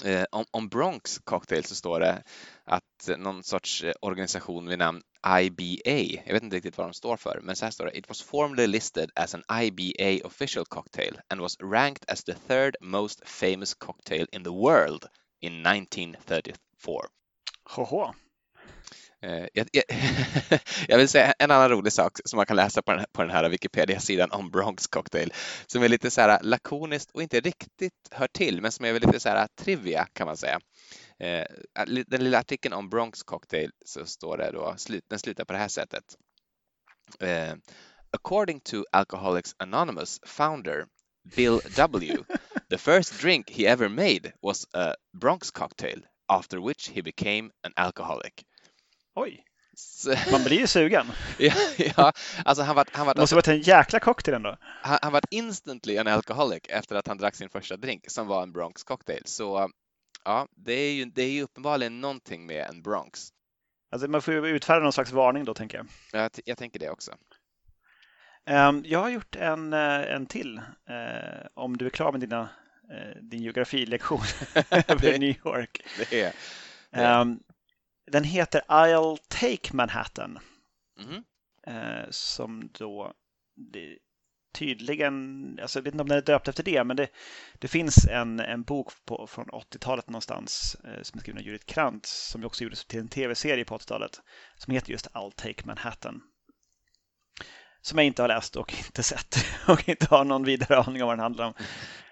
[SPEAKER 2] Eh, om, om, Bronx Cocktail så står det att någon sorts eh, organisation vid namn IBA, jag vet inte riktigt vad de står för, men så här står det. It was formally listed as an IBA official cocktail and was ranked as the third most famous cocktail in the world in 1934.
[SPEAKER 1] Hoho.
[SPEAKER 2] Eh, jag, jag, jag, vill säga en annan rolig sak som man kan läsa på den här, på den här Wikipedia-sidan om Bronx Cocktail som är lite så här lakoniskt och inte riktigt hör till men som är lite så här trivia kan man säga. Eh, den lilla artikeln om Bronx Cocktail så står det då, den slutar på det här sättet. Eh, according to Alcoholics Anonymous founder Bill W. The first drink he ever made was a Bronx cocktail after which he became an alcoholic.
[SPEAKER 1] Oj! Man blir ju sugen.
[SPEAKER 2] ja, ja, alltså han var, han var,
[SPEAKER 1] Det måste varit en jäkla cocktail ändå.
[SPEAKER 2] han, han var instantly en alcoholic efter att han drack sin första drink som var en Bronx cocktail. Så ja, det är ju, det är ju uppenbarligen någonting med en Bronx.
[SPEAKER 1] Alltså man får ju utfärda någon slags varning då, tänker jag.
[SPEAKER 2] Jag, t- jag tänker det också.
[SPEAKER 1] Ehm, Jag har gjort en, eh, en till, eh, om du är klar med dina, eh, din geografilektion över New York.
[SPEAKER 2] Det är,
[SPEAKER 1] Ehm, Den heter I'll Take Manhattan,
[SPEAKER 2] mhm.
[SPEAKER 1] eh, som då tydligen, alltså jag vet inte om den är döpt efter det, men det, det finns en, en bok på, från 80-talet någonstans eh, som är skriven av Judith Krantz som också gjordes till en tv-serie på 80-talet som heter just I'll Take Manhattan. Som jag inte har läst och inte sett och inte har någon vidare aning om vad den handlar om.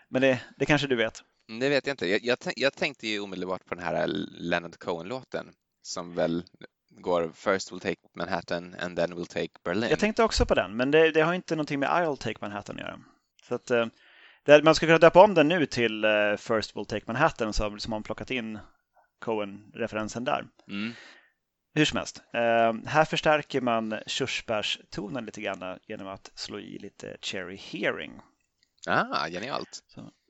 [SPEAKER 1] Men det, det kanske du vet.
[SPEAKER 2] Mm, Det vet jag inte. Jag, jag, jag tänkte ju omedelbart på den här Leonard Cohen-låten som väl går First we'll take Manhattan and then we'll take Berlin.
[SPEAKER 1] Jag tänkte också på den, men det, det har inte någonting med I'll Take Manhattan att göra. Så att, eh, det, man skulle kunna döpa om den nu till eh, First We'll Take Manhattan så har man plockat in Cohen-referensen där.
[SPEAKER 2] Mm.
[SPEAKER 1] Hur som helst, eh, här förstärker man körsbärstonen lite grann genom att slå i lite Cherry Hearing.
[SPEAKER 2] Ah, genialt.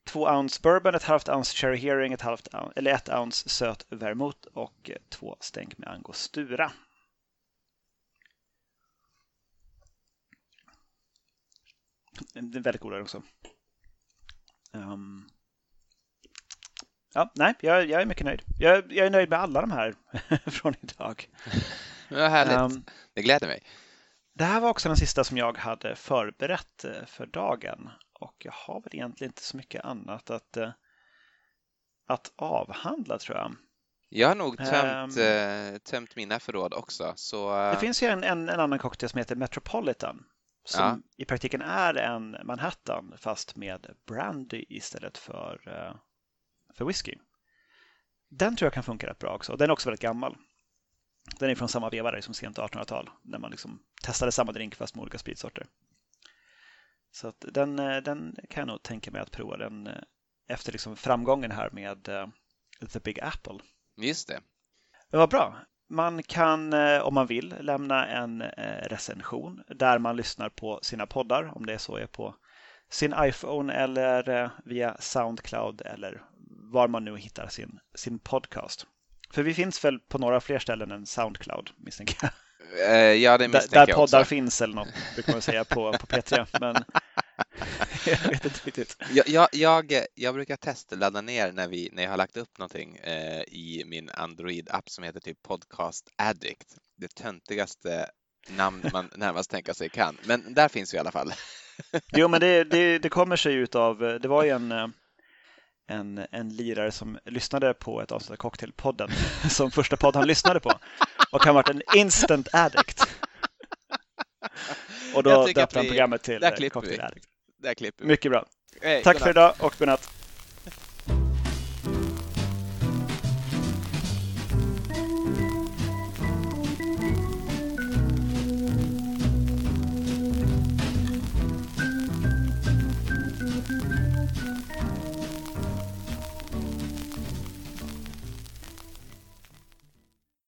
[SPEAKER 1] Två ounce bourbon, ett halvt ounce Cherry Hearing, ett halvt ounce, eller ett ounce söt vermouth och eh, två stänk med angostura. Det är väldigt goda också. Ehm, ja, nej, jag, jag är mycket nöjd. Jag, jag är nöjd med alla de här från idag.
[SPEAKER 2] Ja, härligt.
[SPEAKER 1] Ehm,
[SPEAKER 2] det gläder mig.
[SPEAKER 1] det här var också den sista som jag hade förberett eh, för dagen och jag har väl egentligen inte så mycket annat att, eh, att avhandla tror jag.
[SPEAKER 2] Jag har nog tömt, eh, tömt mina förråd också. Så, eh,
[SPEAKER 1] Det finns ju en, en, en annan cocktail som heter Metropolitan som i praktiken är en Manhattan fast med brandy istället för, för whisky. Den tror jag kan funka rätt bra också. Den är också väldigt gammal. Den är från samma vevare som sent 1800-tal när man liksom testade samma drink fast med olika spritsorter. Så att den, eh, den kan jag nog tänka mig att prova den eh, efter liksom framgången här med eh, The Big Apple.
[SPEAKER 2] Just det.
[SPEAKER 1] Det var bra. Man kan, om man vill, lämna en recension där man lyssnar på sina poddar, om det så är på sin iPhone eller via Soundcloud eller var man nu hittar sin, sin podcast. För vi finns väl på några fler ställen än Soundcloud, misstänker jag.
[SPEAKER 2] Eh, ja, det
[SPEAKER 1] Där,
[SPEAKER 2] misstänker
[SPEAKER 1] där
[SPEAKER 2] jag
[SPEAKER 1] poddar
[SPEAKER 2] också.
[SPEAKER 1] finns eller något, brukar man säga på, på P3. Men jag vet inte riktigt.
[SPEAKER 2] Jag, jag, jag, jag brukar testladda ner när, vi, när jag har lagt upp någonting eh, i min Android-app som heter typ Podcast Addict. Det töntigaste namn man närmast tänka sig kan. Men där finns vi i alla fall.
[SPEAKER 1] Jo, men det, det, det kommer sig ut av, det var ju en, eh, en, en lirare som lyssnade på ett avsnitt av Cocktailpodden som första podd han lyssnade på och han varit en instant addict. Och då döpte han programmet till
[SPEAKER 2] vi.
[SPEAKER 1] Cocktail Addict.
[SPEAKER 2] Där klipper vi.
[SPEAKER 1] Mycket bra.
[SPEAKER 2] Hej,
[SPEAKER 1] Tack
[SPEAKER 2] godnatt.
[SPEAKER 1] för idag och godnatt.